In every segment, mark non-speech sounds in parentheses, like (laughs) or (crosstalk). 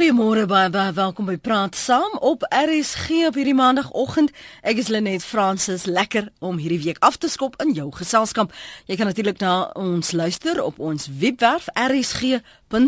Goeiemôre baie baie welkom by Praat Saam op RSG op hierdie maandagooggend. Ek is Lenet Fransis, lekker om hierdie week af te skop in jou geselskap. Jy kan natuurlik na ons luister op ons webwerf rsg.co.za.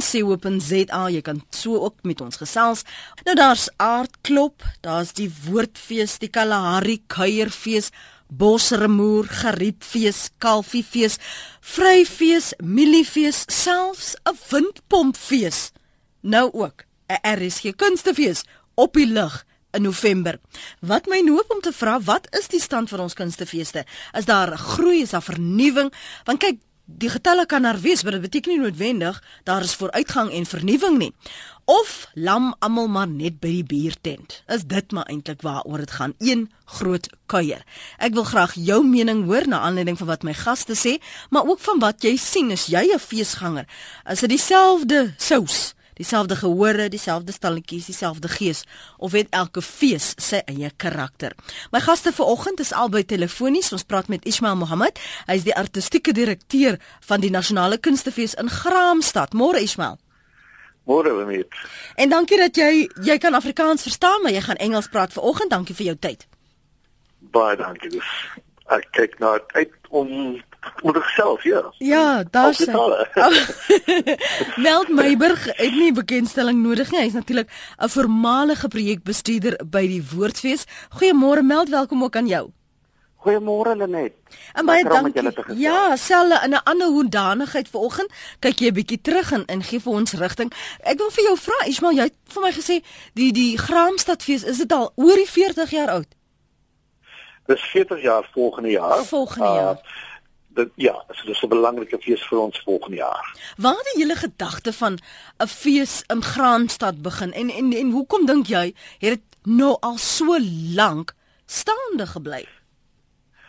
Jy kan so ook met ons gesels. Nou daar's aardklop, daar's die woordfees, die Kalahari kuierfees, Bosremoer, Geriepfees, Kalfiefees, Vryfees, Miliefees, selfs 'n windpompfees. Nou ook 'n RSG Kunstefees op die lig in November. Wat my noop om te vra, wat is die stand van ons kunstefeeste? Is daar groei, is daar vernuwing? Want kyk, die getalle kan daar wees, maar dit beteken nie noodwendig daar is vooruitgang en vernuwing nie. Of lam almal maar net by die biertent. Is dit maar eintlik waaroor dit gaan? Een groot kuier. Ek wil graag jou mening hoor na aanleiding van wat my gaste sê, maar ook van wat jy sien as jy 'n feesganger. Is dit dieselfde sous? Dieselfde gehore, dieselfde stalletjies, dieselfde gees of het elke fees sy eie karakter. My gaste vanoggend is albei telefonies. Ons praat met Ismail Mohammed. Hy is die artistieke direkteur van die Nasionale Kunstefees in Graamsstad. Môre Ismail. Môre Wemit. En dankie dat jy jy kan Afrikaans verstaan, maar jy gaan Engels praat vanoggend. Dankie vir jou tyd. Baie dankie. Ek kyk nou uit om moet self ja. Ja, daar's (laughs) (laughs) Meld Meiburg het nie bekendstelling nodig nie. Hy's natuurlik 'n voormalige projekbestuurder by die Woordfees. Goeiemôre Meld, welkom ook aan jou. Goeiemôre Lenet. En baie dankie. Ja, selle in 'n ander hoedanigheid vanoggend. Kyk jy 'n bietjie terug en en gee vir ons rigting. Ek wil vir jou vra, Ismail, jy het vir my gesê die die Graamstadfees, is dit al oor die 40 jaar oud? Dis 40 jaar volgende jaar. Volgende jaar. Uh, dit ja, so dis 'n belangrike fees vir ons volgende jaar. Waar het julle gedagte van 'n fees in Graanstad begin en en en hoekom dink jy het dit nou al so lank staande gebly?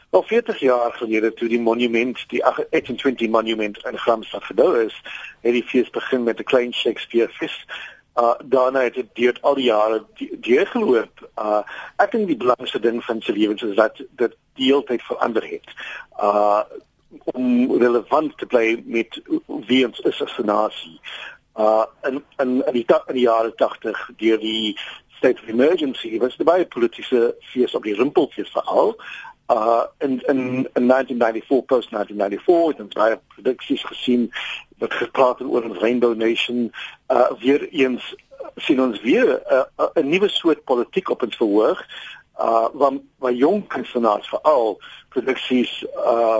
Wel 40 jaar gelede toe die monument, die 28 monument in Graanstad gebou is, het die fees begin met 'n klein Shakespeare fees. Uh daarna het dit deur al die jare deurgeloop. Uh ek dink die belangrikste ding van sy lewens is dat dit die hele tyd verander het. Uh om relevant te bly met wie ons is as 'n nasie. Uh in in in die in die jare 80 deur die state of emergency was die baie politieke fees op die rimpeltjies veral. Uh in in in 1994 post 1994 het ons baie produksies gesien wat gepraat het oor 'n rainbow nation. Uh weer eens sien ons weer 'n uh, 'n nuwe soort politiek op ons verhoog. Uh waar waar jong kunstenaars veral produksies uh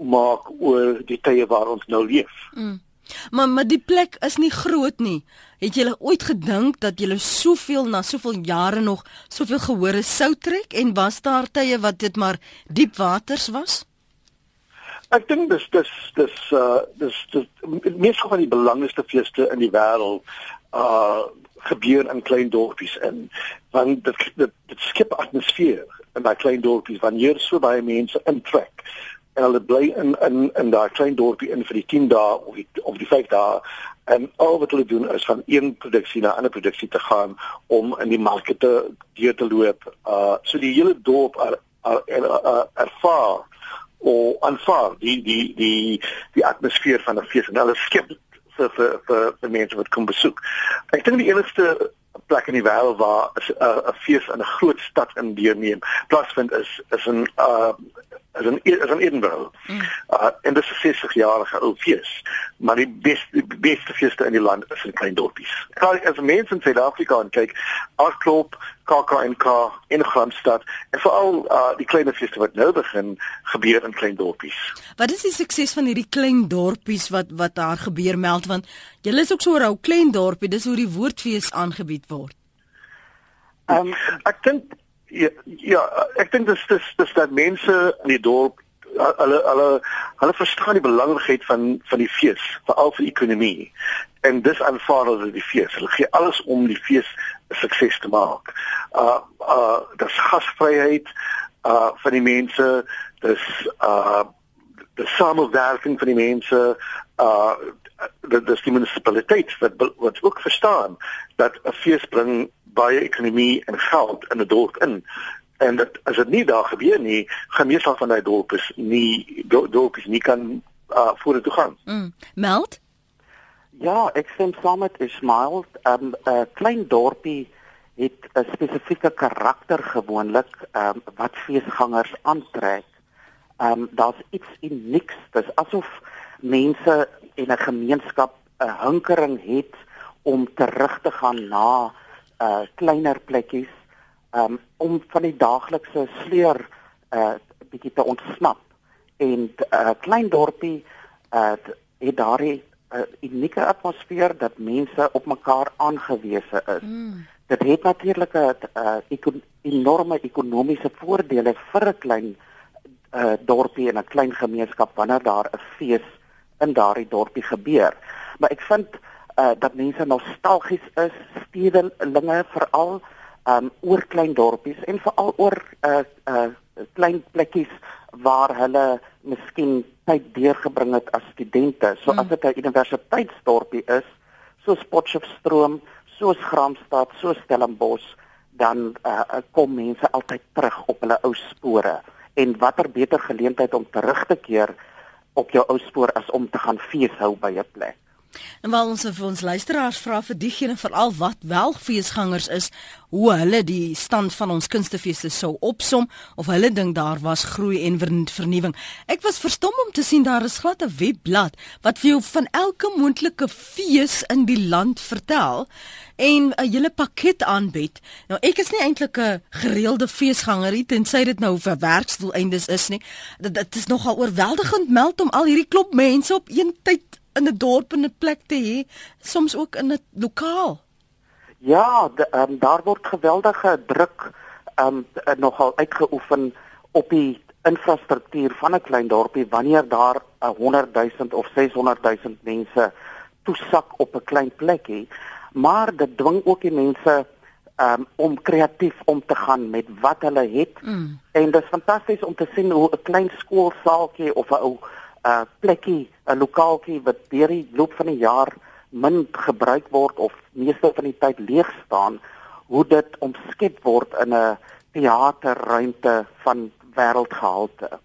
maak oor die tye waar ons nou leef. Mm. Maar maar die plek is nie groot nie. Het julle ooit gedink dat julle soveel na soveel jare nog soveel gehore sou trek en was daar tye wat dit maar diep waters was? Ek dink dis dis dis uh dis dis meestal van die belangrikste feeste in die wêreld uh gebeur in klein dorpies in want dit dit, dit skep atmosfeer in daai klein dorpies wanneer so baie mense intrek en hulle bly in in in daai klein dorpie in vir die 10 dae of die of die 5 dae en al wat hulle doen is van een produksie na 'n ander produksie te gaan om in die markte te deur te loop. Uh so die hele dorp er, er, er, er, ervaar of aanvaar die die die die atmosfeer van 'n fees en hulle skep vir vir vir, vir mense wat kom besoek. Ek dink die enigste plek in die wêreld waar 'n fees in 'n groot stad in deurneem plaasvind is is in uh as in as in Edinburgh. Mm. Uh en dit is 'n 60 jarige ou fees, maar die beste die beste feeste in die land is in klein dorpies. Kyk as mense in Suid-Afrika kyk, Arkloop, KAKNK in Graamsstad en veral uh die klein feeste wat nou begin gebeur in klein dorpies. Wat is die sukses van hierdie klein dorpies wat wat daar gebeur meld want julle is ook so 'n ou klein dorpie, dis hoe die woordfees aangebied word. Um, ek dink Ja, ja ek dink dis dis dis dat mense in die dorp hulle hulle hulle verstaan die belangrikheid van van die fees, veral vir die ekonomie. En dis aanvaar hulle die fees. Hulle gee alles om die fees sukses te maak. Uh uh dis gasvryheid uh van die mense, dis uh die samewerking van die mense, uh dit is die munisipaliteit wat wat ook verstaan dat 'n fees bring baie ekonomie en geld in 'n dorp in. En dat as dit nie daar gebeur nie, gaan meestal van daai dorpe nie dorpe nie kan uh, vorentoe gaan. Mm. Meld? Ja, ek stem saam met Ismail. 'n um, uh, Klein dorpie het 'n spesifieke karakter gewoonlik um, wat feesgangers aantrek. Ehm um, daar's iets unieks. Dit is asof mense en 'n gemeenskap 'n hinkering het om terug te gaan na uh kleiner plekkies um, om van die daaglikse sleur uh bietjie te ontsnap. En 'n uh, klein dorpie uh het daardie uh, unieke atmosfeer dat mense op mekaar aangewese is. Mm. Dit het natuurlik 'n uh, eko enorme ekonomiese voordele vir 'n klein uh dorpie en 'n klein gemeenskap wanneer daar 'n fees in daardie dorpie gebeur. Maar ek vind uh dat mense nostalgies is, stedelinge veral um oor klein dorpies en veral oor uh uh klein plekkies waar hulle miskien tyd deurgebring het as studente. So as hmm. dit 'n universiteitsdorpie is, soos Potchefstroom, soos Gramstad, soos Stellenbosch, dan uh, kom mense altyd terug op hulle ou spore. En watter beter geleentheid om terug te keer op jou ou spoor as om te gaan feeshou by 'n plek. En wel ons vir ons luisteraars vra vir diegene veral wat wel feesgangers is, hoe hulle die stand van ons kunstefeeste sou opsom of hulle dink daar was groei en vernuwing. Ek was verstom om te sien daar is glad 'n webblad wat vir jou van elke moontlike fees in die land vertel en 'n hele pakket aanbied. Nou ek is nie eintlik 'n gereelde feesganger nie, tensy dit nou vir werksdoeleindes is nie. Dit, dit is nogal oorweldigend meld om al hierdie klop mense op een tyd in 'n dorp en 'n plek te hê, soms ook in 'n lokaal. Ja, de, um, daar word geweldige druk um nogal uitgeoefen op die infrastruktuur van 'n klein dorpie wanneer daar 'n 100 000 of 600 000 mense toesak op 'n klein plekie, maar dit dwing ook die mense um om kreatief om te gaan met wat hulle het. Mm. En dit is fantasties om te sien hoe 'n klein skoolsaaltjie of 'n ou 'n plekkie, 'n lokaaltjie wat deur die loop van die jaar min gebruik word of meeste van die tyd leeg staan, hoe dit omskep word in 'n teaterruimte van wêreldgehalte.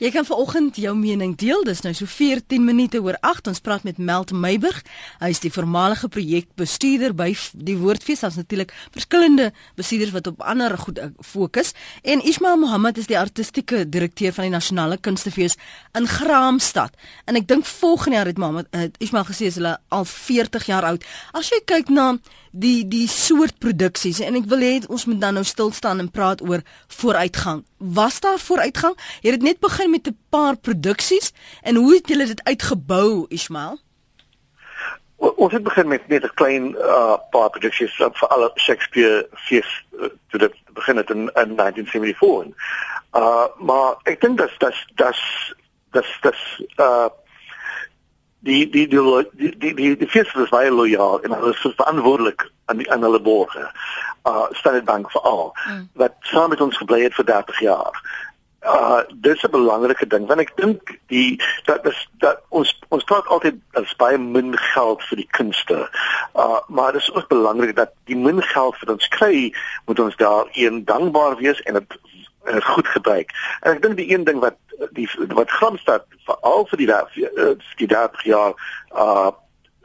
Jy kan vanoggend jou mening deel. Dis nou so 14 minute oor 8. Ons praat met Melt Meiburg. Hy is die voormalige projekbestuurder by die Woordfees. Ons natuurlik verskillende bestuurders wat op ander goed eh, fokus. En Ismail Mohammed is die artistieke direkteur van die Nasionale Kunstefees in Graamsstad. En ek dink volgende jaar het Mohammed uh, Ismail gesê is hulle al 40 jaar oud. As jy kyk na die die soort produksies en ek wil hê ons moet dan nou stil staan en praat oor vooruitgang. Was daar vooruitgang? Jy het net begin met 'n paar produksies en hoe het julle dit uitgebou, Ismail? Ons het begin met net 'n klein uh, paar produksies vir alle Shakespeare fees uh, toe dit begin het in, in 1974. Uh maar ek dink dat dat dat dat dat uh die die die die die die, die feesers is baie lojaal en hulle is verantwoordelik aan die aan hulle borge. Uh Standard Bank vir al mm. wat saam met ons gebly het vir 30 jaar. Uh dis 'n belangrike ding want ek dink die dat is dat ons ons praat altyd dat baie min geld vir die kunste. Uh maar dit is ook belangrik dat die min geld wat ons kry, moet ons daar een dankbaar wees en dit uh, goed gebruik. En ek dink die een ding wat die wat Gramstad veral vir die uh, die 30 jaar uh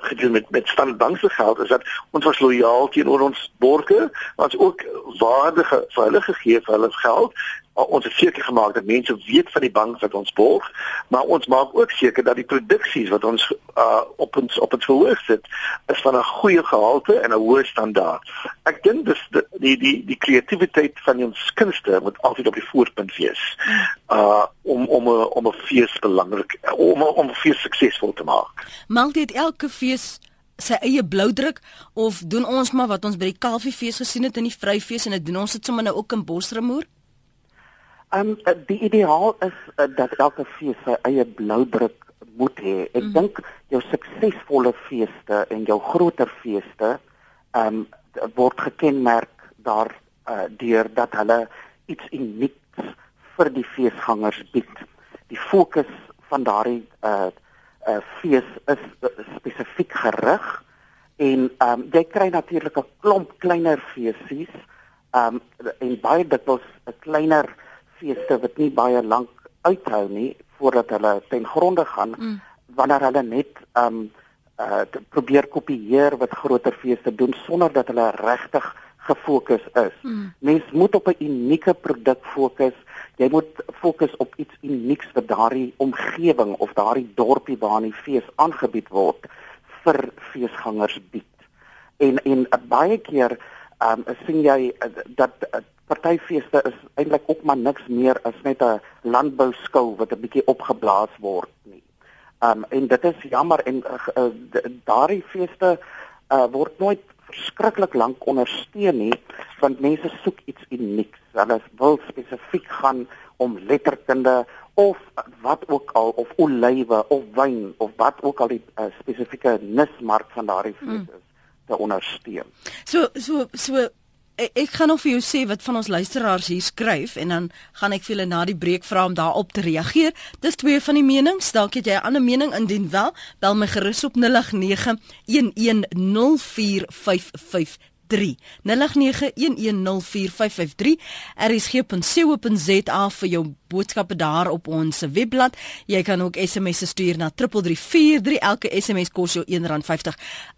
gedoen met met standbank se geld is dat ons was lojaal teenoor ons borgers, ons ook waardige vir hulle gegee vir hulle geld ons het seker gemaak dat mense weet van die bank wat ons borg, maar ons maak ook seker dat die produksies wat ons uh, op ons op het verhoog sit, is van 'n goeie gehalte en 'n hoë standaard. Ek dink dis die die die, die kreatiwiteit van ons kunste moet altyd op die voorpunt wees. Uh om om om 'n fees belangrik om om 'n fees suksesvol te maak. Maak dit elke fees sy eie bloudruk of doen ons maar wat ons by die Kalfiefees gesien het in die Vryfees en dit doen ons dit sommer nou ook in Bosremoer? Um die ideaal is uh, dat elke fees sy eie bloudruk moet hê. Ek mm. dink jou suksesvolle feeste en jou groter feeste um word gekenmerk daar uh, deur dat hulle iets unieks vir die feesgangers bied. Die fokus van daardie uh uh fees is uh, spesifiek gerig en um jy kry natuurlik 'n klomp kleiner feesies um en baie dikwels 'n kleiner feeste wat nie baie lank uithou nie voordat hulle ten gronde gaan mm. wanneer hulle net um uh probeer kopieer wat groter feeste doen sonder dat hulle regtig gefokus is. Hmm. Mens moet op 'n unieke produk fokus. Jy moet fokus op iets unieks vir daardie omgewing of daardie dorpie waar die fees aangebied word vir feesgangers bied. En en uh, baie keer ehm um, sien jy uh, dat uh, partyfeeste is eintlik ook maar niks meer as net 'n landbou skou wat 'n bietjie opgeblaas word nie. Um, en dit is jammer en uh, uh, daardie feeste uh, word nooit verskriklik lank ondersteun nie want mense soek iets unieks. Hulle wil spesifiek gaan om letterkunde of wat ook al of olywe of wyn of wat ook al die uh, spesifieke nismark van daardie fees mm. is mm. te ondersteun. So so so ek, ek gaan nog vir jou sê wat van ons luisteraars hier skryf en dan gaan ek vir hulle na die breek vra om daarop te reageer. Dis twee van die menings. Dalk het jy 'n ander mening indien wel, bel my gerus op 0891104553. 0891104553 rsg.co.za vir jou boodskappe daar op ons webblad. Jy kan ook SMS'e stuur na 3343. Elke SMS kos jou R1.50.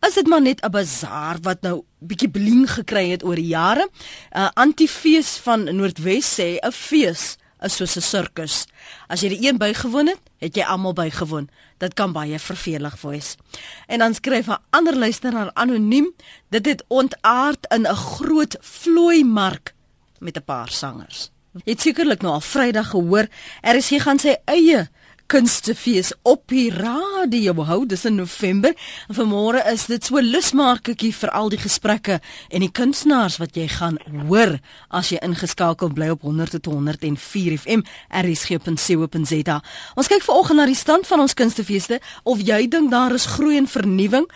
Is dit maar net 'n bazaar wat nou bietjie bling gekry het oor die jare? 'n uh, Antifees van Noordwes sê 'n fees is soos 'n sirkus. As jy die een bygewoon het, het jy almal bygewoon. Dit kan baie vervelig wees. En dan skryf 'n ander luisteraar anoniem, dit het ontaard in 'n groot vlooi mark met 'n paar sangers. Jy het sekerlik nou al Vrydag gehoor, er is hier gaan sy eie kunstefees op die radio. Hou dis in November. Vanmôre is dit so lusmakertjie vir al die gesprekke en die kunstenaars wat jy gaan hoor as jy ingeskakel bly op 100.104 FM rsg.co.za ons kyk vanoggend na die stand van ons kunstefeeste of jy dink daar is groei en vernuwing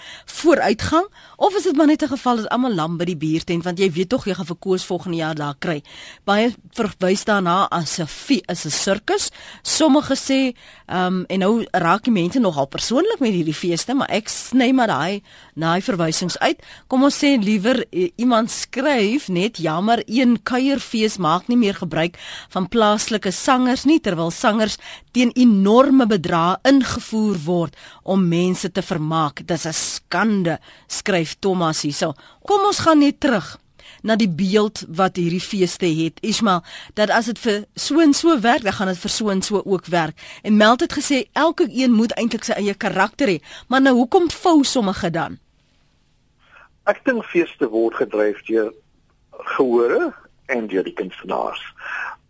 vooruitgang of is dit maar net 'n geval dat almal lam by die biertent want jy weet tog jy gaan verkoos volgende jaar daar kry. Baie verwys daarna as 'n is 'n sirkus. Sommige sê Ehm um, en nou raak die mense nogal persoonlik met hierdie feeste, maar ek sny maar daai daai verwysings uit. Kom ons sê liewer iemand skryf net jammer een kuierfees maak nie meer gebruik van plaaslike sangers nie terwyl sangers teen enorme bedrae ingevoer word om mense te vermaak. Dis 'n skande, skryf Thomas hierso. Kom ons gaan net terug na die beeld wat hierdie feeste het. Ismail, dat as dit vir so en so werk, dan gaan dit vir so en so ook werk. En Meld het gesê elke een moet eintlik sy eie karakter hê. Maar nou hoekom vou sommige dan? Ek dink feeste word gedryf deur gehore en deur die kunstenaars.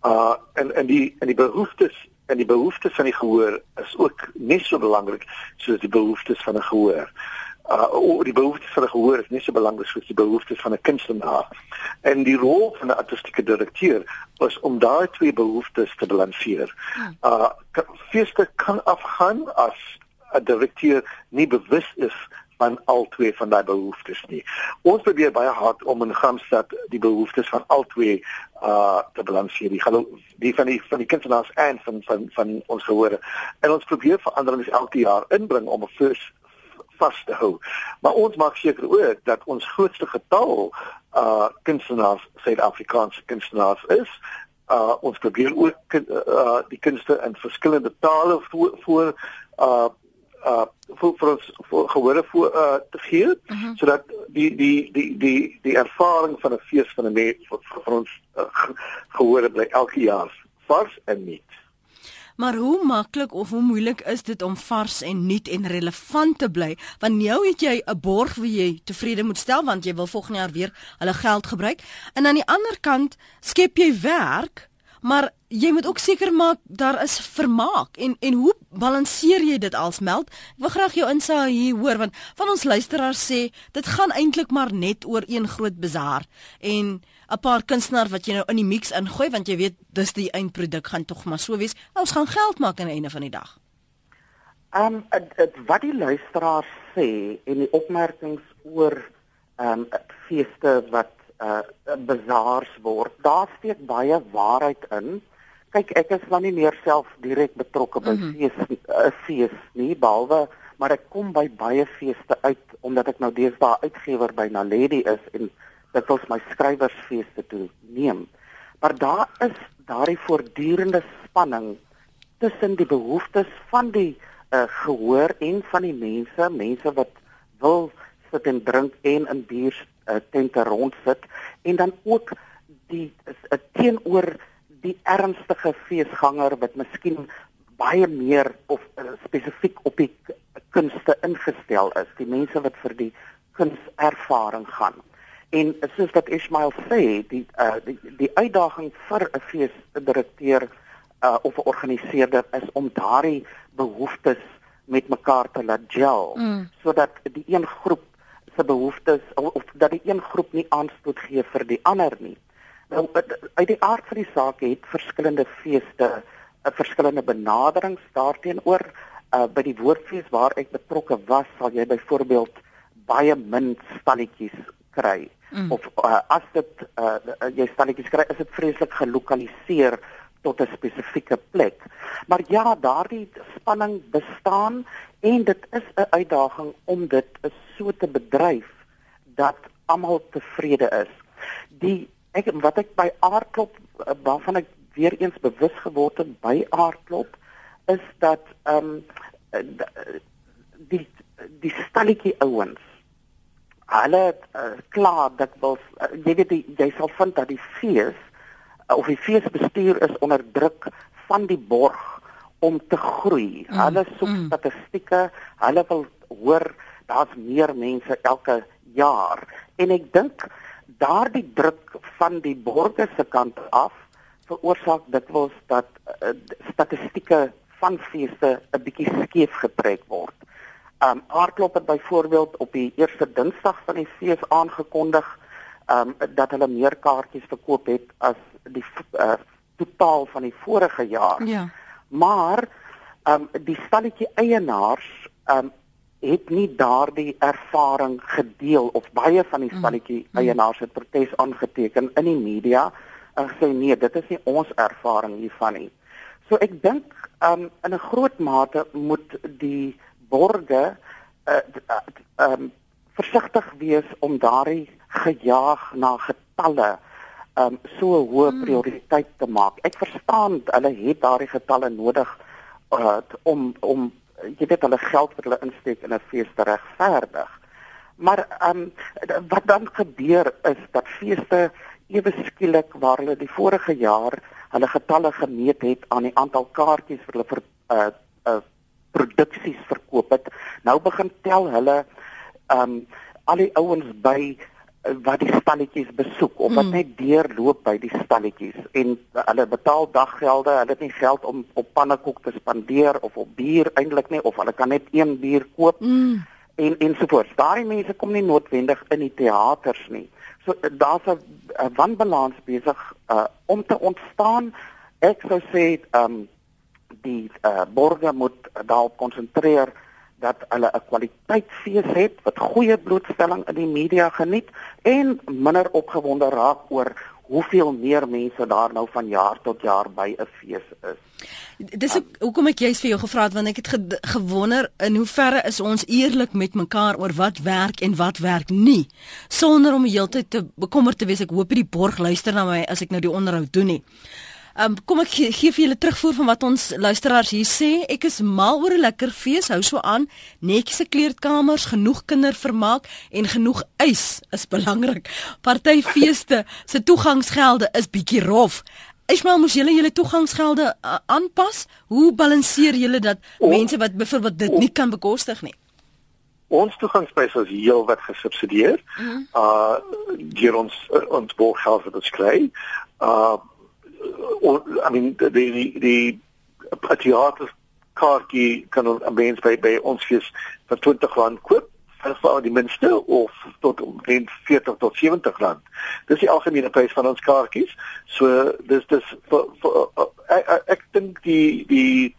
Uh en en die en die behoeftes en die behoeftes van die gehoor is ook net so belangrik soos die behoeftes van 'n gehoor uh die behoeftes van 'n gehoor is nie so belangrik soos die behoeftes van 'n kunstenaar. En die rol van 'n artistieke direkteur is om daai twee behoeftes te balanseer. Hmm. Uh feeste kan afgaan as 'n direkteur nie bewus is van al twee van daai behoeftes nie. Ons probeer baie hard om in Gamstad die behoeftes van al twee uh te balanseer. Die die van die van die kunstenaars en van van van ons gehore. En ons probeer veranderings elke jaar inbring om 'n first vas te hou. Maar ons maak seker ook dat ons grootste getal uh kunstenaars Suid-Afrikaanse kunstenaars is. Uh ons probeer ook uh die kunste in verskillende tale voor voor uh uh vir vir ons vir gewone voor uh te gee uh mhm. -huh. sodat die die die die die ervaring van 'n fees van 'n mens vir, vir ons uh, gewone bly elke jaar vars en nuut. Maar hoe maklik of hoe moeilik is dit om vars en nuut en relevant te bly? Want nou het jy 'n borg wie jy tevrede moet stel want jy wil volgende jaar weer hulle geld gebruik. En aan die ander kant skep jy werk, maar jy moet ook seker maak daar is vermaak. En en hoe balanseer jy dit als meld? Ek wil graag jou insaag hier hoor want van ons luisteraars sê dit gaan eintlik maar net oor een groot bazaar. En 'n paar kunstenaars wat jy nou in die mix ingooi want jy weet dis die eindproduk gaan tog maar so wees. Ons gaan geld maak aan die einde van die dag. Ehm um, wat die luisteraars sê en die opmerkings oor ehm um, feeste wat uh bazaars word, daar steek baie waarheid in. Kyk, ek is nou nie meer self direk betrokke by mm -hmm. fees uh, fees nie, behalwe maar ek kom by baie feeste uit omdat ek nou deesdae uitgewer by Naledi is en dit was my skrywersfeeste toe neem. Maar daar is daardie voortdurende spanning tussen die behoeftes van die uh, gehoor en van die mense, mense wat wil sit en drink en in bier uh, tente rondsit en dan ook die uh, teenoor die ernstige feesganger wat miskien baie meer of uh, spesifiek op die kunste ingestel is, die mense wat vir die kunservaring gaan. En soos wat Ismail sê, die uh, die, die uitdaging vir 'n feesdirekteur uh, of 'n organiseerder is om daardie behoeftes met mekaar te laat gel mm. sodat die een groep se behoeftes of, of dat die een groep nie aanstoot gee vir die ander nie. Nou uit die aard van die saak het verskillende feeste 'n uh, verskillende benaderings daarteenoor uh, by die woordfees waar ek betrokke was, sal jy byvoorbeeld baie min stalletjies kry. Mm. Of uh, as dit uh, jy stalletjies kry, is dit vreeslik gelokaliseer tot 'n spesifieke plek. Maar ja, daardie spanning bestaan en dit is 'n uitdaging om dit so te bedryf dat almal tevrede is. Die ek wat ek by aardklop uh, waarvan ek weer eens bewus geword het by aardklop is dat ehm um, die die stalletjie ouens hulle uh, klaar dat wil uh, jy weet die, jy sal vind dat die fees uh, of die feesbestuur is onder druk van die borg om te groei. Mm, hulle soek mm. statistieke, hulle wil hoor daar's meer mense elke jaar en ek dink daardie druk van die borgers se kant af veroorsaak dikwels dat uh, statistieke van feeste 'n bietjie skeef getrek word. Um Aardklop het byvoorbeeld op die eerste Dinsdag van die fees aangekondig um dat hulle meer kaartjies verkoop het as die uh, totaal van die vorige jaar. Ja. Maar um die stalletjie eienaars um het nie daardie ervaring gedeel of baie van die mm. stalletjie mm. eienaars het protes aangeteken in die media en gesê nee, dit is nie ons ervaring hiervan nie. So ek dink um in 'n groot mate moet die borge uh, um versigtig wees om daardie gejaag na getalle um so 'n hoë hmm. prioriteit te maak. Ek verstaan hulle het daardie getalle nodig uh, om om jy weet hulle geld wat hulle insteek in 'n fees te regverdig. Maar um wat dan gebeur is dat feeste ewe skielik waar hulle die vorige jaar hulle getalle gemeet het aan die aantal kaartjies vir hulle vir uh uh produksies verkoop het. Nou begin tel hulle um al die ouens by uh, wat die stalletjies besoek of wat mm. net deurloop by die stalletjies en uh, hulle betaal daggelde, hulle het nie geld om op pannekoek te spandeer of op bier eintlik nie of hulle kan net een bier koop. Mm. En ensovoorts. Daai mense kom nie noodwendig in die teaters nie. So daar's 'n wanbalans besig uh, om te ontstaan. Ek sou sê ehm um, die uh, borgers moet daarop konsentreer dat hulle 'n kwaliteitsfees het wat goeie blootstelling in die media geniet en minder opgewonde raak oor hoeveel meer mense daar nou van jaar tot jaar by 'n fees is. Dis ook, hoekom ek juist vir jou gevra het want ek het ge, gewonder in hoeverre is ons eerlik met mekaar oor wat werk en wat werk nie sonder om heeltyd te bekommerd te wees ek hoop die borg luister na my as ek nou die onderhoud doen nie. Um, kom ek gee, gee vir julle terugvoer van wat ons luisteraars hier sê. Ek is mal oor 'n lekker fees, hou so aan. Netjiese kleedkamers, genoeg kindervermaak en genoeg ys is belangrik. Partyfeeste se toegangsgelde is bietjie rof. Ismael, moes julle julle toegangsgelde uh, aanpas? Hoe balanseer julle dat o, mense wat byvoorbeeld dit o, nie kan bekostig nie? Ons toegangspryse is heel wat gesubsidieer. Mm -hmm. Uh deur ons uh, ons borghelf wat ons kry. Uh I mean die die die theater kaartjie kan 'n mens by by ons fees vir 20 rand koop vir die minste of tot omtrent 40 tot 70 rand. Dis die algemene prys van ons kaartjies. So dis dis vir, vir, uh, ek, ek dink die die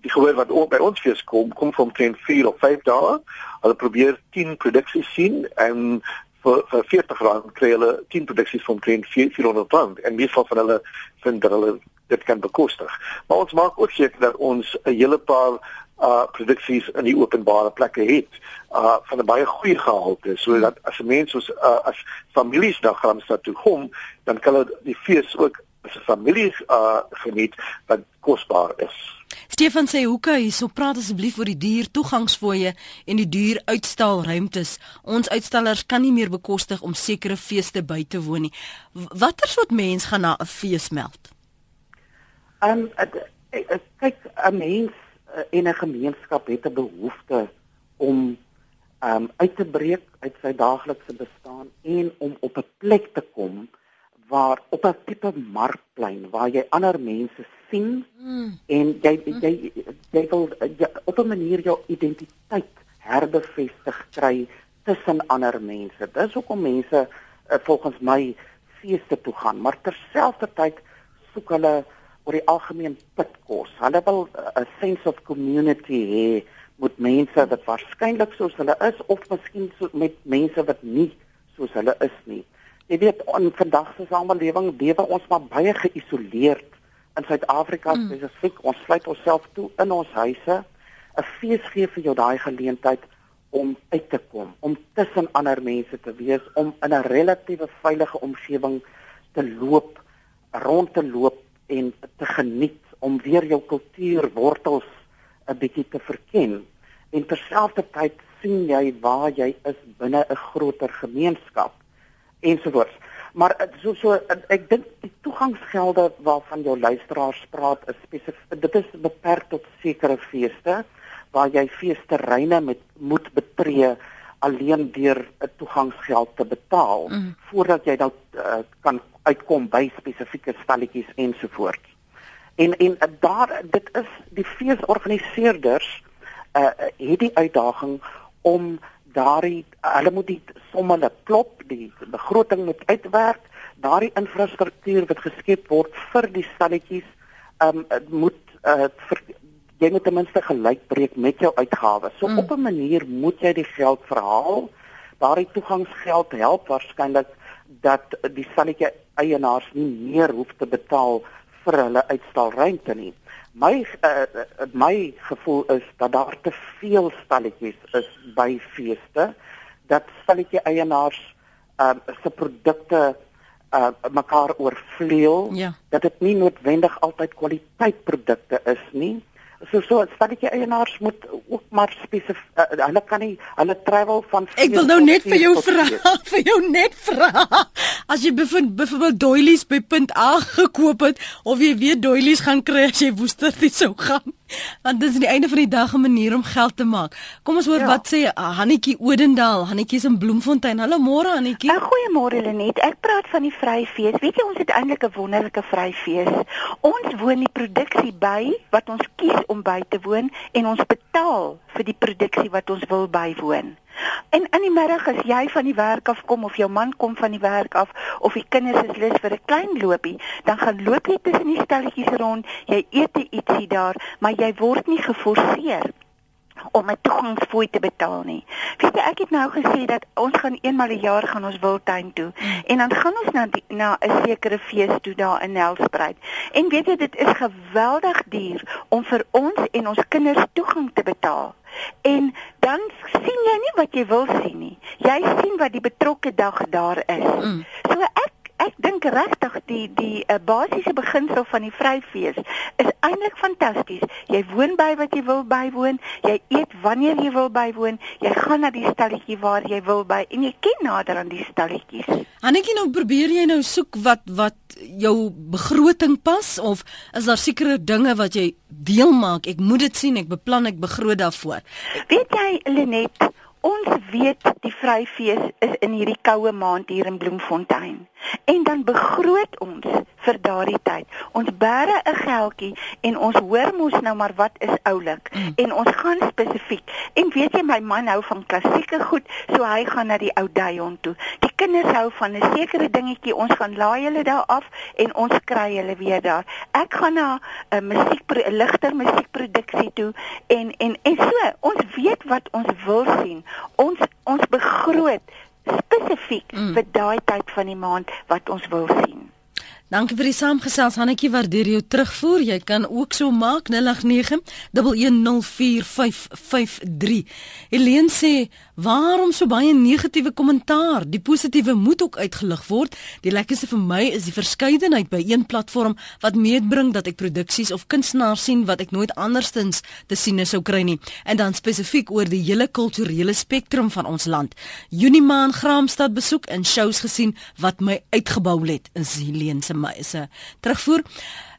die gehoor wat ook by ons fees kom kom van omtrent 4 of 5 dae. Hulle probeer 10 produksies sien en vir vir 40 rand kry hulle 10 produksies van omtrent 400 rand en meestal van hulle vind dat hulle dit kan bekostig. Maar ons maak ook seker dat ons 'n hele paar uh produksies in die openbare plekke het uh van 'n baie goeie gehalte sodat as 'n mens soos uh, as families na Gramstad toe kom, dan kan hulle die fees ook as 'n familie uh geniet wat kosbaar is. Stefan sê hoeka hierso praat asseblief oor die duur toegangsfooie en die duur uitstalruimtes. Ons uitstallers kan nie meer bekostig om sekere feeste by te woon nie. Watter soort mens gaan na 'n fees meld? Ehm um, kyk 'n mens uh, en 'n gemeenskap het 'n behoefte om ehm um, uit te breek uit sy daaglikse bestaan en om op 'n plek te kom waar op 'n tipe markplein waar jy ander mense sien mm. en jy jy jy wil jy, op 'n manier jou identiteit herbevestig kry tussen ander mense. Dis hoekom mense uh, volgens my feeste toe gaan, maar terselfdertyd soek hulle oor die algemeen pitkos. Hulle wil 'n sense of community hê met mense wat waarskynlik soos hulle is of miskien so met mense wat nie soos hulle is nie. Jy weet, in vandag se samelewing lewe ons maar baie geïsoleerd in Suid-Afrika mm. spesifiek. Ons sluit onsself toe in ons huise. 'n Fees gee vir jou daai geleentheid om uit te kom, om tussen ander mense te wees, om in 'n relatiewe veilige omgewing te loop, rond te loop en te geniet om weer jou kultuur wortels 'n bietjie te verken. En terselfdertyd sien jy waar jy is binne 'n groter gemeenskap ensovoorts. Maar eh, so so eh, ek dink die toegangsgelde waarvan jou luisteraars praat is spesifiek dit is beperk tot sekere feeste waar jy feesterreine met moet betree alleen deur 'n toegangsgeld te betaal mm. voordat jy dan uh, kan uitkom by spesifieke stalletjies ensovoorts. En en daar dit is die feesorganiseerders uh het die uitdaging om daardie hulle moet die somme net klop, die begroting moet uitwerk, daardie infrastruktuur wat geskep word vir die stalletjies, ehm um, moet uh, vir, jy moet ten minste gelyk breek met jou uitgawes. So mm. op 'n manier moet jy die geld verhaal. Daardie toegangsgeld help waarskynlik dat die stalletjie eienaars nie meer hoef te betaal vir hulle uitstalruimte nie. My uh, my gevoel is dat daar te veel stalletjies is by feeste dat stalletjie eienaars uh, se produkte uh, mekaar oorvleuel ja. dat dit nie noodwendig altyd kwaliteit produkte is nie so so stadjie eienaars moet ook maar spesifiek uh, hulle kan nie hulle travel van Ek wil nou net vir jou vra (laughs) vir jou net vra as jy bevind byvoorbeeld doilies by punt A gekoop het of jy weet doilies gaan kry as jy woester dit sou gaan (laughs) want dit is die einde van die dag 'n manier om geld te maak. Kom ons hoor ja. wat sê uh, Hannetjie Odendaal, Hannetjie in Bloemfontein. Hallo môre Hannetjie. Uh, Goeiemôre Lenet. Ek praat van die Vryfees. Weet jy ons het eintlik 'n wonderlike Vryfees. Ons woon die produksie by wat ons kies om by te woon en ons betaal vir die produksie wat ons wil bywoon. En in die middag as jy van die werk af kom of jou man kom van die werk af of die kinders is lus vir 'n klein loopie, dan gaan loop jy tussen die stalletjies rond, jy eet ietsie daar, maar jy word nie geforseer om 'n toegangsfooi te betaal nie. Weet jy, ek het nou gesê dat ons gaan eenmal 'n jaar gaan ons wildtuin toe en dan gaan ons na die, na 'n sekere fees toe daar in Nelspruit. En weet jy, dit is geweldig duur om vir ons en ons kinders toegang te betaal. En dan sien jy nie wat jy wil sien nie. Jy sien wat die betrokke dag daar is. Mm. So ek ek dink regtig die die uh, basiese beginsel van die Vryfees is eintlik fantasties. Jy woon by wat jy wil bywoon, jy eet wanneer jy wil bywoon, jy gaan na die stalletjie waar jy wil by en jy ken nader aan die stalletjies. Annetjie nou probeer jy nou soek wat wat jou begroting pas of is daar sekere dinge wat jy deel maak? Ek moet dit sien, ek beplan, ek begroot daarvoor. Weet jy Lenet, Ons weet die Vryfees is in hierdie koue maand hier in Bloemfontein. En dan begroot ons vir daardie tyd. Ons bære 'n geldjie en ons hoor mos nou maar wat is oulik mm. en ons gaan spesifiek. En weet jy my man hou van klassieke goed, so hy gaan na die ou Dion toe. Die kinders hou van 'n sekere dingetjie, ons gaan laai hulle daar af en ons kry hulle weer daar. Ek gaan na 'n musiek ligter musiekproduksie toe en en en so, ons weet wat ons wil sien ons ons begroot spesifiek mm. vir daai tyd van die maand wat ons wil sien. Dankie vir die saamgesels Hannetjie waardeer jou terugvoer. Jy kan ook so maak 089 1104553. Helene sê Waarom so baie negatiewe kommentaar? Die positiewe moet ook uitgelig word. Die lekkerste vir my is die verskeidenheid by een platform wat meebring dat ek produksies of kunstenaars sien wat ek nooit andersins te sien sou kry nie. En dan spesifiek oor die hele kulturele spektrum van ons land. Junie maand Graamsstad besoek en shows gesien wat my uitgebou het in Helene se se terugvoer.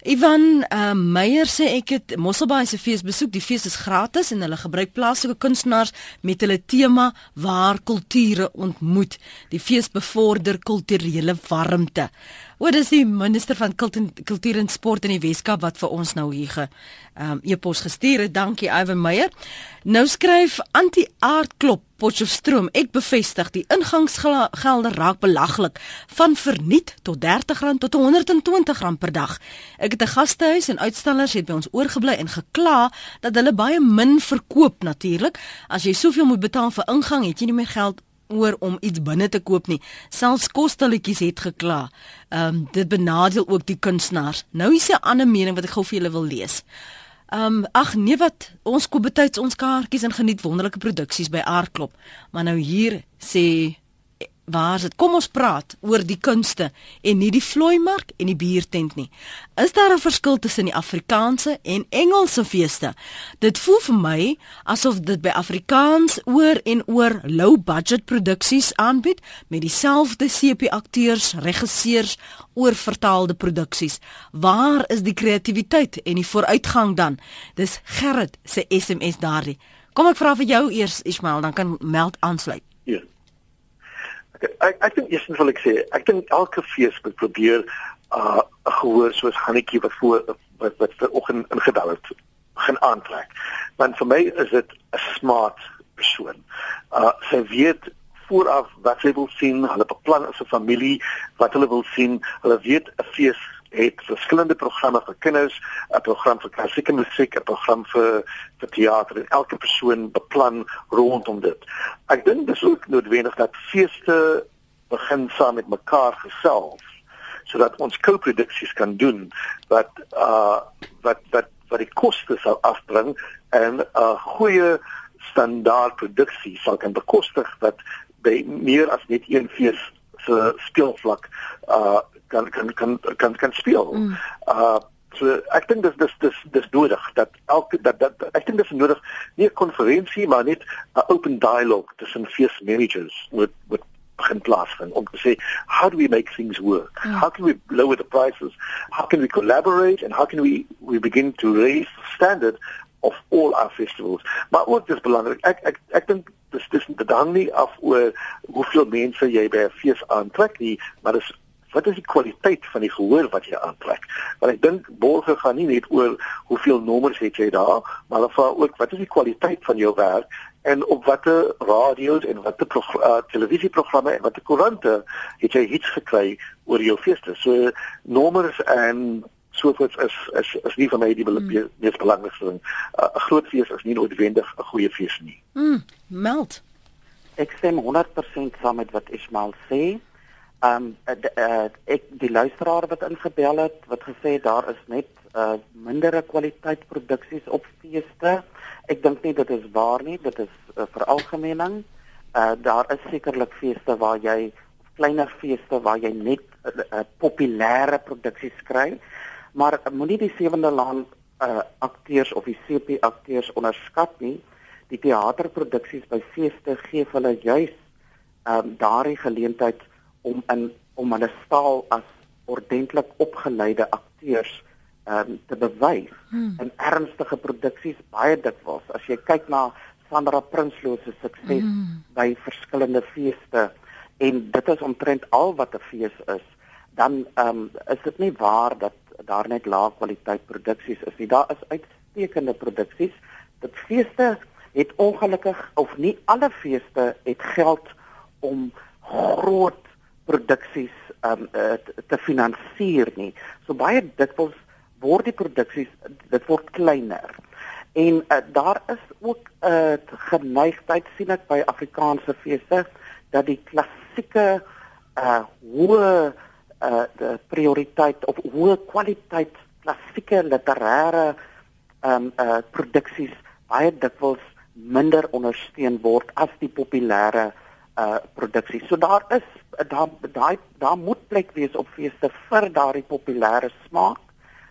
Ivan uh, Meyer sê ek het Mosselbaai se fees besoek. Die fees is gratis en hulle gebruik plaaslike kunstenaars met hulle tema waar kulture ontmoet. Die fees bevorder kulturele warmte. Wat is die minister van kultuur en sport in die Weskaap wat vir ons nou hier ge um, e-pos gestuur het? Dankie Ivan Meyer. Nou skryf anti-aardklop Potchefstroom. Ek bevestig die ingangsgelde raak belaglik van verniet tot R30 tot R120 per dag. Ek het 'n gastehuis en uitstallers het by ons oorgebly en gekla dat hulle baie min verkoop natuurlik. As jy soveel moet betaal vir ingang, het jy nie meer geld oor om iets binne te koop nie. Selfs kostalletjies het gekla. Ehm um, dit benadeel ook die kunstenaars. Nou is 'n ander mening wat ek gou vir julle wil lees. Ehm um, ag nee wat ons koop betyds ons kaartjies en geniet wonderlike produksies by Aardklop. Maar nou hier sê waar is dit? Kom ons praat oor die kunste en nie die vloeimark en die biertent nie. Is daar 'n verskil tussen die Afrikaanse en Engelse feeste? Dit voel vir my asof dit by Afrikaans oor en oor low budget produksies aanbied met dieselfde CP akteurs, regisseurs oor vertaalde produksies. Waar is die kreatiwiteit en die vooruitgang dan? Dis Gerrit se SMS daardie. Kom ek vra vir jou eers Ismail, dan kan Meld aansluit. Ja. Ek ek dink eerstens wil ek sê, ek dink elke fees moet probeer uh gehoor soos Hannetjie wat voor wat wat vanoggend ingedal het gaan aantrek. Want vir my is dit 'n smart persoon. Uh sy weet vooraf wat sy wil sien, hulle beplan as 'n familie wat hulle wil sien. Hulle weet 'n fees het verskillende programme vir kinders, 'n program vir klassieke musiek, 'n program vir vir teater en elke persoon beplan rondom dit. Ek dink dis ook noodwendig dat feeste begin saam met mekaar gesels sodat ons co-produksies kan doen wat uh wat wat wat die koste sal afbring en 'n uh, goeie standaard produksie sal kan bekostig wat by meer as net een fees se speelvlak uh kan kan kan kan kan speel. Mm. Uh so ek dink dis dis dis dis nodig dat elke dat dat ek dink dis nodig nie 'n konferensie maar net 'n open dialogue tussen fees managers met met begin plaasvind om te sê how do we make things work? Mm. How can we lower the prices? How can we collaborate and how can we we begin to raise the standard of all our festivals? Maar ook dis belangrik. Ek ek ek dink dis dis dit hang nie af oor hoeveel mense jy by 'n fees aantrek nie, maar dis wat is die kwaliteit van die gehoor wat jy aantrek? Want ek dink borge gaan nie net oor hoeveel nommers het jy daar, maar ook wat is die kwaliteit van jou werk en op watter radio's en watter uh, televisieprogramme en watter koerante het jy iets gekry oor jou feeste? So nommers en sovoorts is is is nie vir my die hmm. mees belangrikste ding. 'n uh, Groot fees is nie noodwendig 'n goeie fees nie. Mm, meld. Ek stem 100% saam met wat Ismail sê. Ehm um, uh, ek die luisteraar wat ingebel het wat gesê daar is net uh, mindere kwaliteit produksies op feeste. Ek dink nie dit is waar nie, dit is 'n uh, veralgemening. Uh, daar is sekerlik feeste waar jy kleiner feeste waar jy net uh, uh, populêre produksies kry, maar uh, moenie die sewende land uh, akteurs of die CP akteurs onderskat nie. Die teaterproduksies by feeste gee hulle juis ehm um, daardie geleentheid om in om hulle staal as ordentlik opgeleide akteurs um, te bewys hmm. in ernstige produksies baie dikwels as jy kyk na Sandra Prinsloo se sukses hmm. by verskillende feeste en dit is omtrent al wat 'n fees is dan um, is dit nie waar dat daar net lae kwaliteit produksies is nie daar is uitstekende produksies dit feeste het ongelukkig of nie alle feeste het geld om groot produksies um uh, te finansier nie. So baie dikwels word die produksies dit word kleiner. En uh, daar is ook 'n uh, geneigtheid sien ek by Afrikaanse feeste dat die klassieke uh hoë uh prioriteit of hoë kwaliteit klassieke literêre um uh produksies baie dikwels minder ondersteun word as die populêre uh produksie. So daar is daar daai daar moet plek wees op feeste vir daardie populêre smaak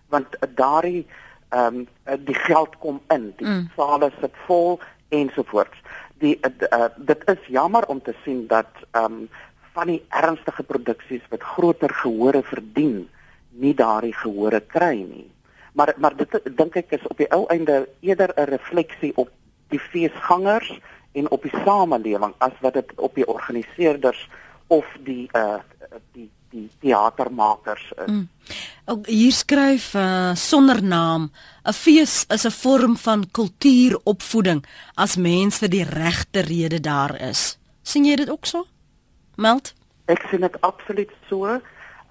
want daardie ehm um, die geld kom in, die mm. sale sit vol ensovoorts. Die uh, uh, dit is jammer om te sien dat ehm um, van die ernstige produksies wat groter gehore verdien, nie daardie gehore kry nie. Maar maar dit dink ek is op die ou einde eerder 'n refleksie op die feesgangers en op die samelewing as wat dit op die organiseerders of die uh die die teatermakers is. Mm. Ook hier skryf uh, sonder naam 'n fees is 'n vorm van kultuuropvoeding as mens vir die regte rede daar is. sien jy dit ook so? Meld? Ek sien dit absoluut so. Ehm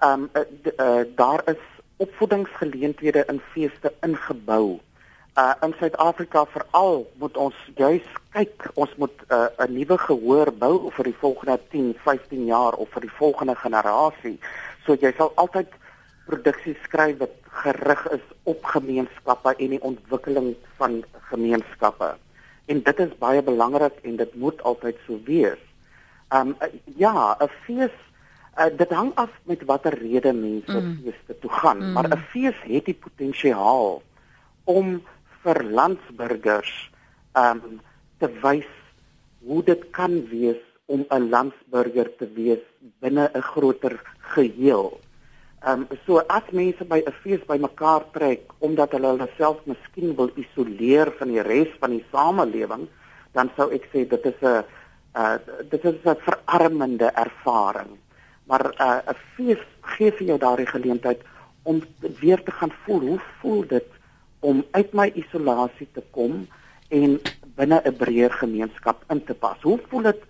um, uh, uh, daar is opvoedingsgeleenthede in feeste ingebou uh in Suid-Afrika veral moet ons juis kyk ons moet 'n uh, nuwe gehoor bou vir die volgende 10, 15 jaar of vir die volgende generasie. So jy sal altyd produksies skryf wat gerig is op gemeenskappe en die ontwikkeling van gemeenskappe. En dit is baie belangrik en dit moet altyd so wees. Um uh, ja, 'n fees uh, dit hang af met watter rede mense mm. feeste toe gaan, mm. maar 'n fees het die potensiaal om vir landsburgers um te wys hoe dit kan wees om 'n landsburger te wees binne 'n groter geheel. Um so as mense by 'n fees bymekaar trek omdat hulle hulle self miskien wil isoleer van die res van die samelewing, dan sou ek sê dit is 'n uh dit is 'n verarmende ervaring. Maar uh, 'n fees gee vir jou daardie geleentheid om weer te gaan voel hoe voel dit om uit my isolasie te kom en binne 'n breër gemeenskap in te pas. Hoe voel dit?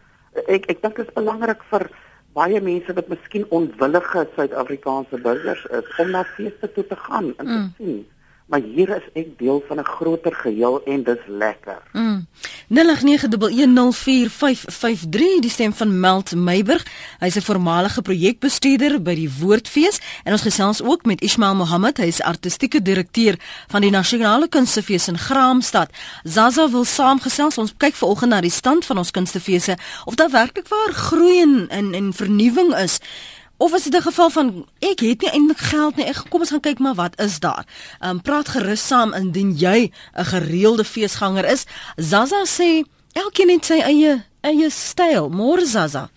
Ek ek dink dit is belangrik vir baie mense wat miskien onwillige Suid-Afrikaanse burgers is om na feeste toe te gaan en te mm. sien maar hier is ek deel van 'n groter geheel en dis lekker. Mm. 0891104553 die stem van Melt Meiburg. Hy's 'n voormalige projekbestuurder by die Woordfees en ons gesels ook met Ismail Mohammed, hy's artistieke direkteur van die Nasionale Kunstefees in Graamsstad. Zaza wil saamgesels. Ons kyk vanoggend na die stand van ons kunstefeesse of daar werklik waar groei en en, en vernuwing is. Of is dit 'n geval van ek het nie eintlik geld nie. Ek kom ons gaan kyk maar wat is daar. Ehm um, praat gerus saam indien jy 'n gereelde feesganger is. Zaza sê elkeen het sy eie eie styl. Môre Zaza.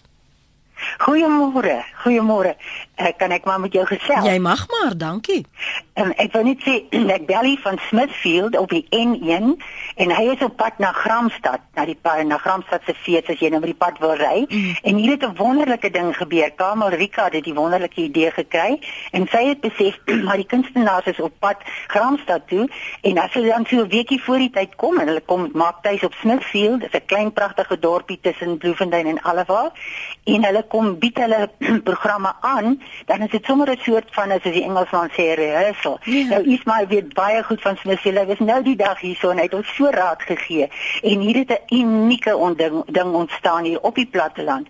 Goeiemôre. Goeiemôre. Uh, kan ek maar met jou gesels? Jy mag maar, dankie. En um, ek wil net sê (clears throat) ek bel hier van Smithfield op die N1 en hy is op pad na Gramstad, na die na Gramstad se fees as jy nou met die pad wil ry. Mm. En hier het 'n wonderlike ding gebeur. Kamal Rika het die wonderlike idee gekry en sy het besef (clears throat) maar die kunstenaars is op pad Gramstad toe en as hulle dan so 'n weekie voor die tyd kom en hulle kom maak tuis op Smithfield, dit is 'n klein pragtige dorpie tussen Bloemfontein en Allewaar en hulle kom bied hulle (clears throat) programme aan dan is dit sommer 'n soort van as die Engelsman sê rehearsal. Ja. Nou Ismail weet baie goed van Smithfield. Hy was nou die dag hier so en hy het ons so raad gegee. En hier het 'n unieke onding ding ontstaan hier op die platteland.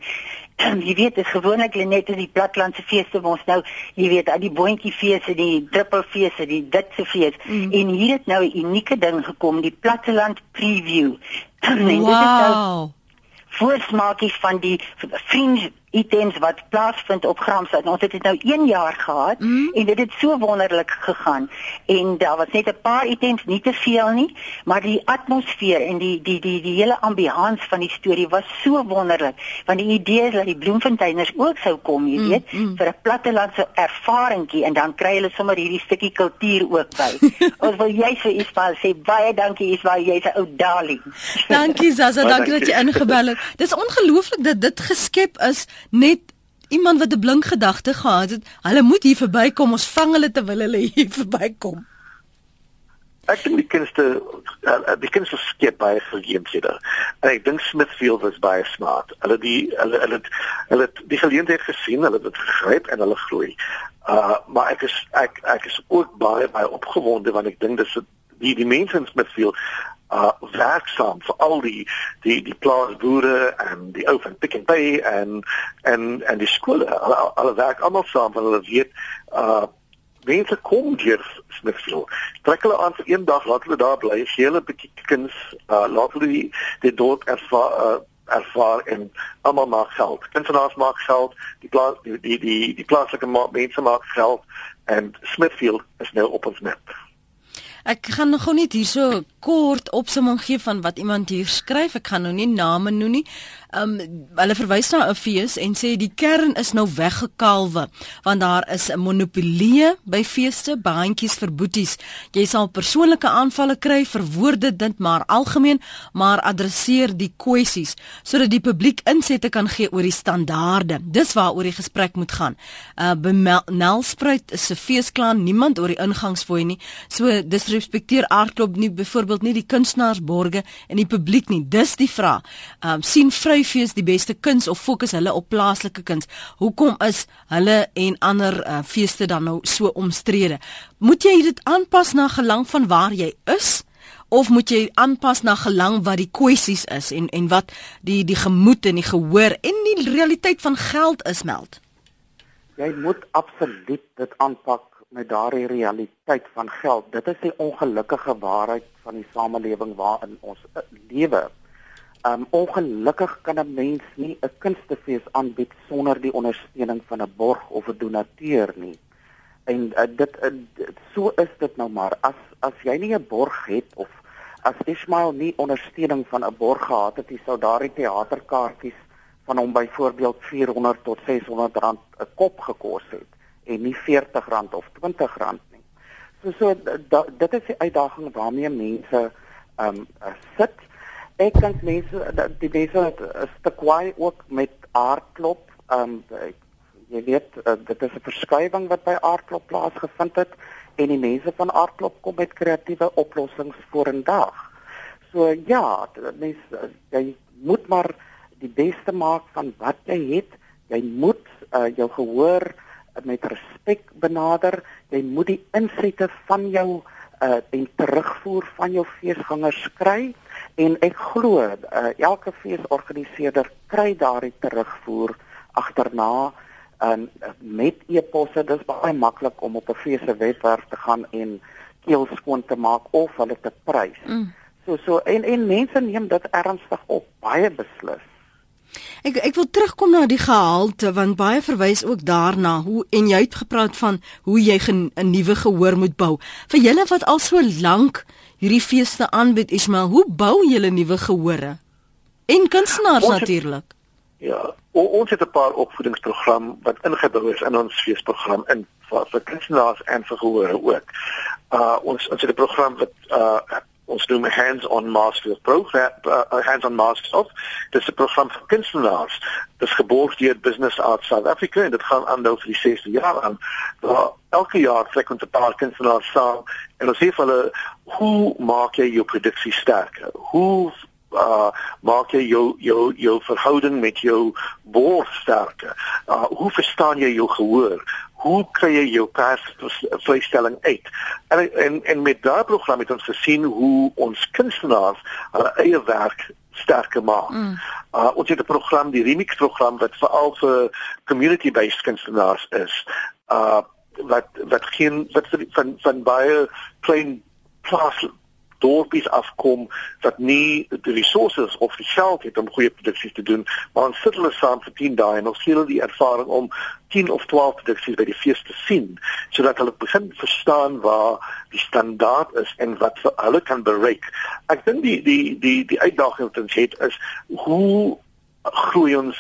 (clears throat) jy weet dit gewoonlik net in die plattelandse feeste ons nou jy weet al die boontjiefeeste die druppelfeeste die dit se fees mm. en hier het nou 'n unieke ding gekom die platteland preview (clears throat) en wow. dit is nou voorsmaakies van die fringe items wat plaasvind op Gramstad. Ons het dit nou 1 jaar gehad mm. en dit het so wonderlik gegaan. En daar was net 'n paar items, nie te veel nie, maar die atmosfeer en die die die die hele ambiance van die storie was so wonderlik. Want die idee is dat die Bloemfonteiners ook sou kom, jy mm, weet, mm, mm. vir 'n plattelandse ervaringkie en dan kry hulle sommer hierdie stukkie kultuur ook by. (laughs) Ons wil jy vir Ismail sê baie dankie Ismail, jy's 'n ou darling. Dankie Zaza, dankie dat jy ingebel het. Dis ongelooflik dat dit geskep is net iemand wat 'n blink gedagte gehad het, hulle moet hier verbykom, ons vang hulle terwyl hulle hier (laughs) verbykom. Ek dink die kunste uh, die kunste skep baie geleenthede. En ek dink Smithfield was baie smart. Hulle die hulle hulle hulle die geleentheid gesien, hulle het dit gegryp en hulle groei. Uh maar ek is ek ek is ook baie baie opgewonde want ek dink dis die die mense in Smithfield uh werksaam vir al die die die plaasboere en die ou van Pick n Pay en en en die skole alle, alle werk almal saam want hulle weet uh mense kom deur Smithfield. Trek hulle aan vir een dag, laat hulle daar bly, gee hulle 'n bietjie kuns, uh, laat hulle die, die dorp ervaar uh, ervaar en almal maak geld. Kunstenaars maak geld, die plaas die die die, die plaaslike mense maak geld en Smithfield is nou op ons net. Ek gaan nog net hierso kort opsomming gee van wat iemand hier skryf. Ek gaan nou nie name noem nie. Um hulle verwys na 'n fees en sê die kern is nou weggekalwe want daar is 'n monopolie by feeste, baantjies vir boeties. Jy sal persoonlike aanvalle kry vir woorde dit maar algemeen, maar adresseer die kwessies sodat die publiek insette kan gee oor die standaarde. Dis waaroor die gesprek moet gaan. Uh by Nelspruit is 'n feesklaan, niemand oor die ingangsfooi nie. So disrespekteer aardklop nie byvoorbeeld nie die kunstenaarsborge en die publiek nie. Dis die vraag. Um sien vry fees die beste kuns of fokus hulle op plaaslike kuns? Hoekom is hulle en ander uh, feeste dan nou so omstrede? Moet jy dit aanpas na gelang van waar jy is? of moet jy aanpas na gelang wat die kwessies is en en wat die die gemoed en die gehoor en die realiteit van geld is meld. Jy moet absoluut dit aanpak met daardie realiteit van geld. Dit is die ongelukkige waarheid van die samelewing waarin ons lewe. Um ongelukkig kan 'n mens nie 'n kunstefees aanbied sonder die ondersteuning van 'n borg of 'n donateur nie. En uh, dit, uh, dit so is dit nou maar. As as jy nie 'n borg het of as Ismail nie ondersteuning van 'n borg gehad het, sou daardie teaterkaartjies van hom byvoorbeeld 400 tot 600 rand 'n kop gekos het en nie 40 rand of 20 rand nie. So so da, dit is die uitdaging waarmee mense ehm um, sit ek dink mense die mense is te kwaai ook met aardklop. Ehm um, jy weet uh, dit is 'n verskywing wat by aardklop plaasgevind het en die mense van aardklop kom met kreatiewe oplossings vorendag. So ja, mense jy moet maar die beste maak van wat jy het. Jy moet uh, jou gehoor met respek benader. Jy moet die insette van jou uh, en terugvoer van jou feesgangers kry en ek glo uh, elke feesorganiseerder kry daardie terugvoer agterna en uh, met e-posse dis baie maklik om op 'n fees se webwerf te gaan en keel skoon te maak of hulle te prys. Mm. So so en en mense neem dit ernstig op, baie beslis. Ek ek wil terugkom na die gehalte want baie verwys ook daarna hoe en jy het gepraat van hoe jy 'n nuwe gehoor moet bou. Vir julle wat al so lank hierdie feeste aanbied Ismail, hoe bou julle nuwe gehore? En kunstenaars natuurlik. Ja, ons het 'n paar opvoedingsprogram wat ingebou is in ons feesprogram in vir, vir kunstenaars en vir gehore ook. Uh ons ons het 'n program wat uh ons noem hands-on masters program uh, hands-on masters of dis 'n program vir kunstenaars. Dis geborg deur Business Arts South Africa en dit gaan aan nou vir die 6de jaar aan. Waar elke jaar trek ons 'n paar kunstenaars saam en ons sê vir hulle hoe maak jy jou produksie sterker? Hoe uh maak jy jou jou jou verhouding met jou bors sterker? Uh hoe verstaan jy jou gehoor hoe kry jy jou persvrystelling uit? En en en met daardie program het ons gesien hoe ons kunstenaars hulle eie werk sterker maak. Mm. Uh, ons het 'n program, die Remix program wat veral vir community-based kunstenaars is. Uh wat wat geen wat van van baie klein plaas dorpies afkom wat nie die resources of die geld het om goeie produksies te doen, maar ons sit hulle saam vir 10 dae en ons gee hulle die ervaring om 10 of 12 produksies by die fees te sien sodat hulle begin verstaan waar die standaard is en wat vir hulle kan bereik. Ek dink die die die die uitdaging wat ons het is hoe groei ons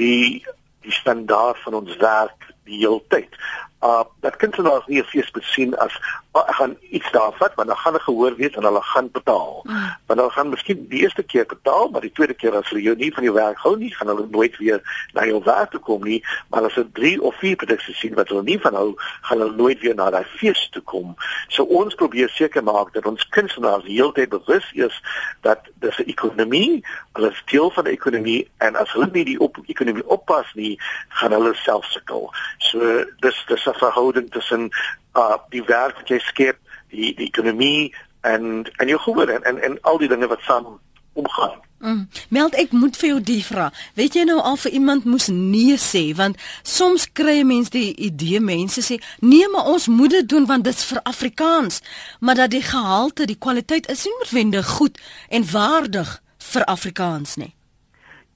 die die standaard van ons werk die hele tyd uh dat kunstenaars nie 'n fees besien as uh, gaan iets daar vat want dan gaan hulle gehoor weet en hulle gaan betaal. Mm. Want hulle gaan miskien die eerste keer betaal, maar die tweede keer as hulle jou nie van jou werk hou nie, gaan hulle nooit weer na jou werk toe kom nie. Maar as hulle 3 of 4 produksies sien wat hulle nie van hou, gaan hulle nooit weer na daai fees toe kom. So ons probeer seker maak dat ons kunstenaars heeltyd bewus is dat dis 'n ekonomie, hulle is deel van die ekonomie en as hulle nie die op ekonomie oppas nie, gaan hulle self sukkel. So dis dis 'n verhouding tussen uh die werk wat jy skep, die die ekonomie en en jou gehoor en en, en al die dinge wat saam omgaan. Mm. Meld ek moet vir jou die vra. Weet jy nou al vir iemand moes nee sê want soms kry mense die idee mense sê nee maar ons moet dit doen want dit's vir Afrikaans, maar dat die gehalte, die kwaliteit is nie noodwendig goed en waardig vir Afrikaans nie.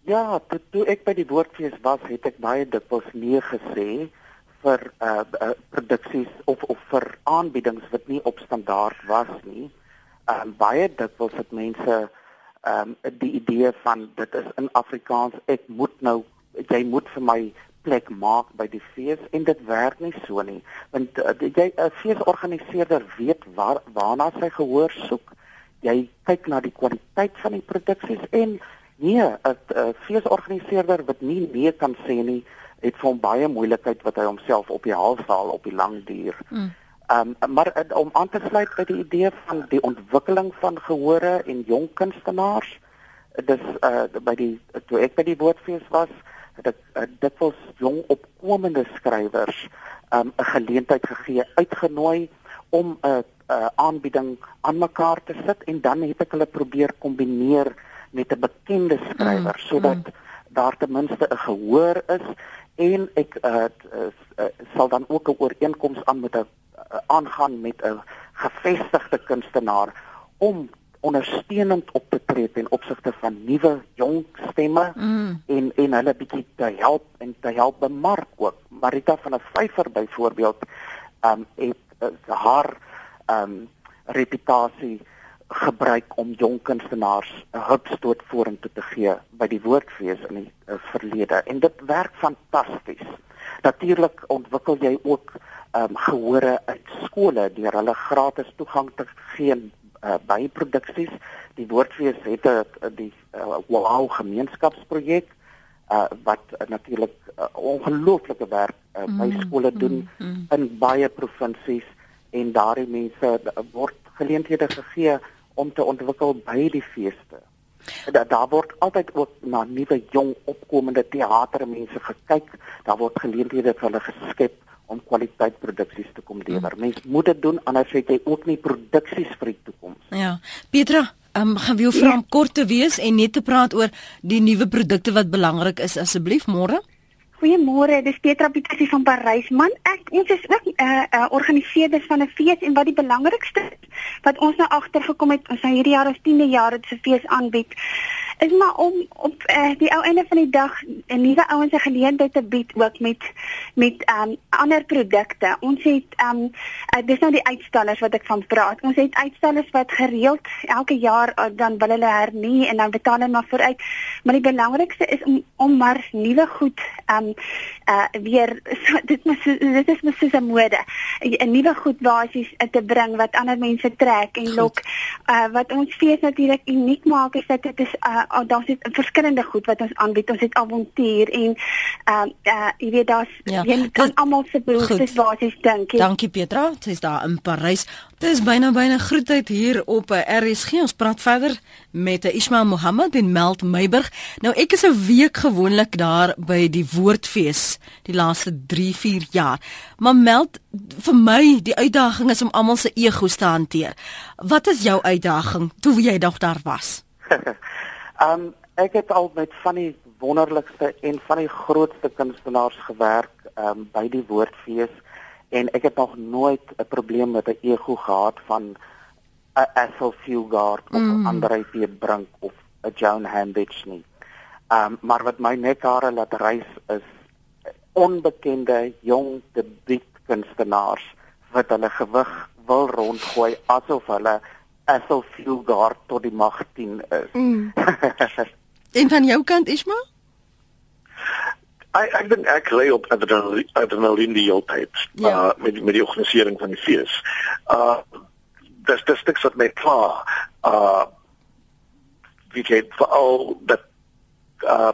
Ja, toe, toe ek by die woordfees was, het ek baie dikwels nee gesê vir uh, uh produksies of of vir aanbiedings wat nie op standaard was nie. Ehm uh, baie dikwels het mense ehm um, die idee van dit is in Afrikaans ek moet nou jy moet vir my plek maak by die fees en dit werk nie so nie want uh, jy 'n uh, feesorganiseerder weet waar waarna sy gehoor soek jy kyk na die kwaliteit van die produksies en nee 'n uh, feesorganiseerder wat nie nee kan sê nie het vir hom baie moeilikheid wat hy homself op die hals haal op die lang duur mm. Ehm um, maar uh, om aan te sluit by die idee van die ontwikkeling van gehore en jong kunstenaars, dis uh by die toe ek by die woordfees was, het ek uh, dikwels jong opkomende skrywers ehm um, 'n geleentheid gegee, uitgenooi om 'n uh, uh, aanbieding aan mekaar te sit en dan het ek hulle probeer kombineer met 'n bekende skrywer mm, sodat mm. daar ten minste 'n gehoor is en ek uh, uh, uh, sal dan ook 'n ooreenkoms aan met 'n uh, aangaan met 'n gevestigde kunstenaar om ondersteunend op te tree in opsigte van nuwe jong stemme mm. en en hulle bietjie te help en te help bemark ook. Marita van 'n vyfer byvoorbeeld um het uh, haar um reputasie gebruik om jong kunstenaars 'n hupstoot vorentoe te gee by die woordfees in die uh, verlede en dit werk fantasties. Natuurlik ontwikkel jy ook um, gehore uit skole deur hulle gratis toegang te gee uh, by produksies. Die woordfees het 'n die uh, wow gemeenskapsprojek uh, wat uh, natuurlik uh, ongelooflike werk uh, by mm, skole doen mm, mm. in baie provinsies en daardie mense uh, word geleenthede gegee om te ontwikkel by die feeste. Daar daar word altyd ook na nuwe jong opkomende teatermense gekyk. Daar word geleenthede vir hulle geskep om kwaliteitproduksies te kom lewer. Hmm. Mens moet dit doen anders het jy ook nie produksies vir die toekoms. Ja. Petra, um, gaan wil vra om ja. kort te wees en net te praat oor die nuwe produkte wat belangrik is asseblief môre. Goeiemôre, dis Petra Pieterse van Parys. Man, ek ons is ook 'n uh, uh, organiseerders van 'n fees en wat die belangrikste wat ons nou agtergekom het, ons nou hierdie jaar ons 10de jaar het se fees aanbied is maar om op uh, die ou einde van die dag 'n nuwe ouens 'n geleentheid te bied ook met met um ander produkte. Ons het um uh, dis nou die uitstallers wat ek van praat. Ons het uitstallers wat gereeld elke jaar uh, dan wil hulle hernie en dan betaal hulle maar vooruit. Maar die belangrikste is om om maar nuwe goed um uh weer (laughs) so, dit moet dit is mos so 'n mode. 'n Nuwe goed basies te bring wat ander mense trek en lok. Uh wat ons fees natuurlik uniek maak is dat dit is uh uh, daar's dit verskillende goed wat ons aanbied. Ons het avontuur en ehm uh, uh, jy weet daar's ja, jy kan almal se behoeftes basies dink. Dankie Petra, sy's daar in Parys. Dit is byna byna groetheid hier op uh, RSG. Ons praat verder met Ismail Mohammed en Meld Meiburg. Nou ek is 'n week gewoonlik daar by die Woordfees die laaste 3, 4 jaar. Maar Meld vir my die uitdaging is om almal se egos te hanteer. Wat is jou uitdaging toe jy nog daar was? (laughs) Um, ek het al met van die wonderlikste en van die grootste kunstenaars gewerk um, by die Woordfees en ek het nog nooit 'n probleem met 'n ego gehad van 'n Ethel Fugard of mm. Andre P Brink of 'n Joan Handage nie. Um, maar wat my net daar laat reis is onbekende jong debuut kunstenaars wat hulle gewig wil rondgooi asof hulle Ethel Fugard tot die mag 10 is. Mm. (laughs) en van jou kant Isma? Ek ek dink ek lê op adrenaline die hele tyd ja. uh, met met die organisering van die fees. Uh dis dis niks wat my klaar. Uh wie het veral dat uh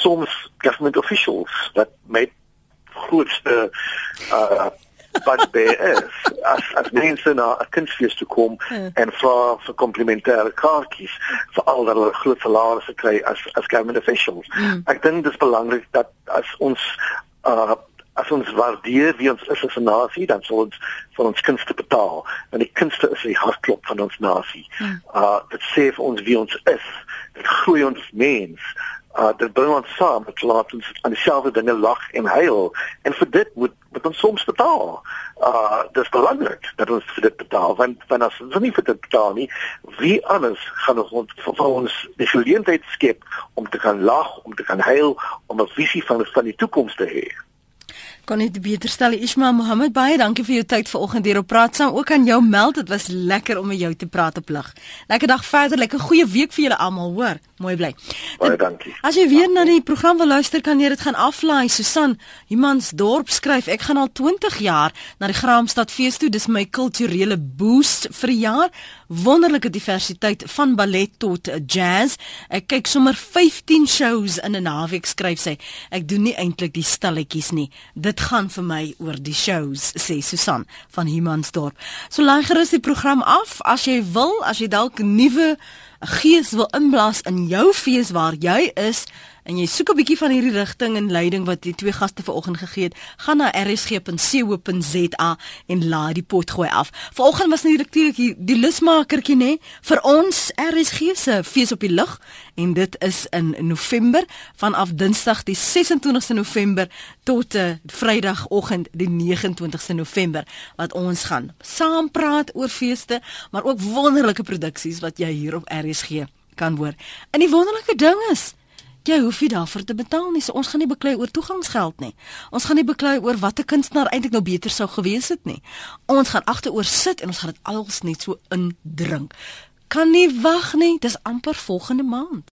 soms government officials dat met grootste uh wat daar is as as mense na 'n kunstfees toe kom hmm. en vra vir komplementêre kaartjies vir al hulle groot salarisse kry as as government officials. Hmm. Ek dink dit is belangrik dat as ons uh as as ons waardeer wie ons is as 'n nasie, dan sal ons vir ons kunste betaal. En die kunste is die hartklop van ons nasie. Hmm. Uh dit sê vir ons wie ons is. Dit groei ons mens. Uh dit bring ons saam, dit laat ons aan dieselfde dinge lag en huil. En vir dit moet moet ons soms betaal. Uh dis belangrik dat ons vir dit betaal want want as ons nie vir dit betaal nie, wie anders gaan ons vir ons die geleentheid skep om te kan lag, om te kan huil, om 'n visie van van die toekoms te hê. Kan net beter stel Ismail Mohammed baie dankie vir jou tyd vanoggend hier op Praat saam. Ook aan jou meld, dit was lekker om met jou te praat op lig. Lekker dag verder, lekker goeie week vir julle almal, hoor. Mooi bly. Baie dankie. As jy weer na die program wil luister, kan jy dit gaan aflaai. Susan Humansdorp skryf: Ek gaan al 20 jaar na die Graamsstad fees toe. Dis my kulturele boost vir die jaar. Wonderlike diversiteit van ballet tot jazz. Ek kyk sommer 15 shows in 'n naweek, skryf sy. Ek doen nie eintlik die stalletjies nie. Dit gaan vir my oor die shows, sê Susan van Humansdorp. So laai gerus die program af as jy wil, as jy dalk nuwe gees wil inblaas in jou fees waar jy is en jy soek 'n bietjie van hierdie rigting en leiding wat die twee gaste vanoggend gegee het, gaan na rsg.co.za en laai die pot gooi af. Vanoggend was natuurlik die, die lusmakertjie nê vir ons RSG se fees op die lug en dit is in November vanaf Dinsdag die 26ste November tot uh, Vrydagoggend die 29ste November wat ons gaan saam praat oor feeste, maar ook wonderlike produksies wat jy hier op RSG kan hoor. En die wonderlike ding is jy hoef nie daarvoor te betaal nie. So ons gaan nie beklei oor toegangsgeld nie. Ons gaan nie beklei oor watter kunstenaar eintlik nou beter sou gewees het nie. Ons gaan agteroor sit en ons gaan dit alles net so indrink. Kan nie wag nie. Dis amper volgende maand.